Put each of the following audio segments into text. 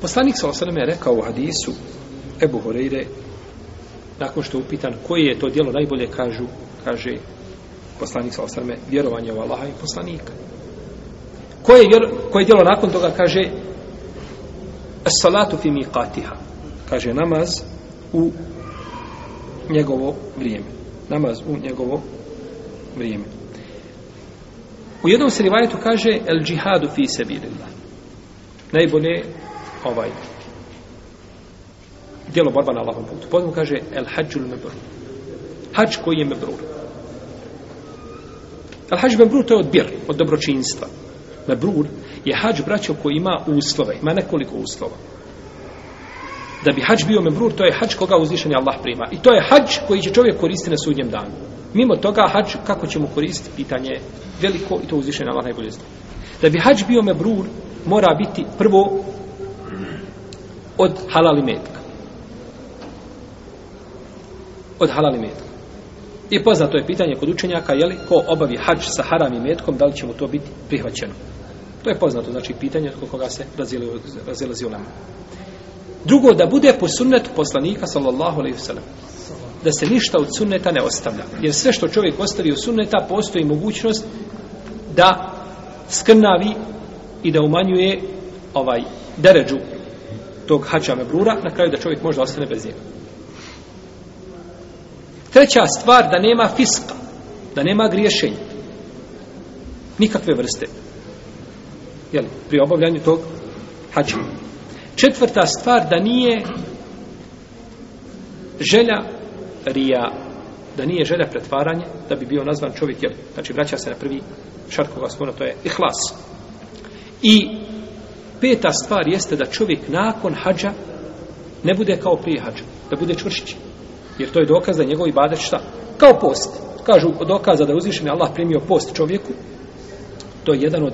Poslanik sa osaleme je rekao u hadisu Ebu Horeire, nakon što je upitan koje je to dijelo najbolje, kažu, kaže poslanik sa osaleme, vjerovanje u Allaha i poslanika. Koje, vjer, koje dijelo nakon toga kaže salatu fi miqatiha. Kaže namaz u njegovo vrijeme. Namaz u njegovo vrijeme. U jednom se rivajetu kaže el džihadu fi sebilillah najbolje ovaj djelo borba na Allahom putu potom kaže el hađul mebrur hađ koji je mebrur el hađ mebrur to je odbir od dobročinstva mebrur je hađ braćo koji ima uslove, ima nekoliko uslova. Da bi hađ bio mebrur, to je hađ koga uzvišen Allah prima. I to je hađ koji će čovjek koristiti na sudnjem danu. Mimo toga, hađ, kako ćemo koristiti, pitanje je veliko i to uzvišen Allah najbolje zna. Da bi hađ bio mebrur, mora biti prvo od halali metka. Od halali metka. I poznato je pitanje kod učenjaka, je li ko obavi hađ sa haram i metkom, da li će mu to biti prihvaćeno. To je poznato, znači pitanje od koga se razilazi u nama. Drugo, da bude po sunnetu poslanika, sallallahu alaihi sallam, da se ništa od sunneta ne ostavlja. Jer sve što čovjek ostavi od sunneta, postoji mogućnost da skrnavi i da umanjuje ovaj deređu tog hađa mebrura, na kraju da čovjek možda ostane bez njega. Treća stvar, da nema fiska, da nema griješenja. Nikakve vrste jel, pri obavljanju tog hađa. Četvrta stvar da nije želja rija, da nije želja pretvaranje, da bi bio nazvan čovjek, jel, znači vraća se na prvi šart koga spona, to je ihlas. I peta stvar jeste da čovjek nakon hađa ne bude kao prije hađa, da bude čvršći. Jer to je dokaz da njegov ibadet šta? Kao post. Kažu dokaza da je uzvišen Allah primio post čovjeku. To je jedan od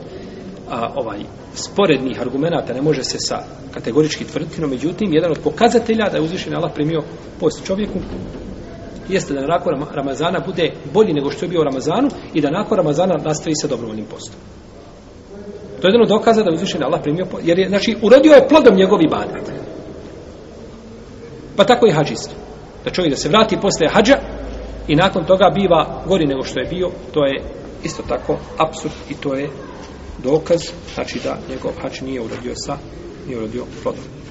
a, ovaj sporednih argumenata ne može se sa kategorički tvrditi, no međutim, jedan od pokazatelja da je uzvišen Allah primio post čovjeku jeste da nakon Ramazana bude bolji nego što je bio u Ramazanu i da nakon Ramazana nastavi sa dobrovoljnim postom. To je jedan od dokaza da je uzvišen Allah primio post, jer je, znači, urodio je plodom njegovi ibadet. Pa tako i hađist. Da čovjek da se vrati posle hađa i nakon toga biva gori nego što je bio, to je isto tako absurd i to je dokaz, znači da njegov hač nije urodio sa, nije urodio plodom.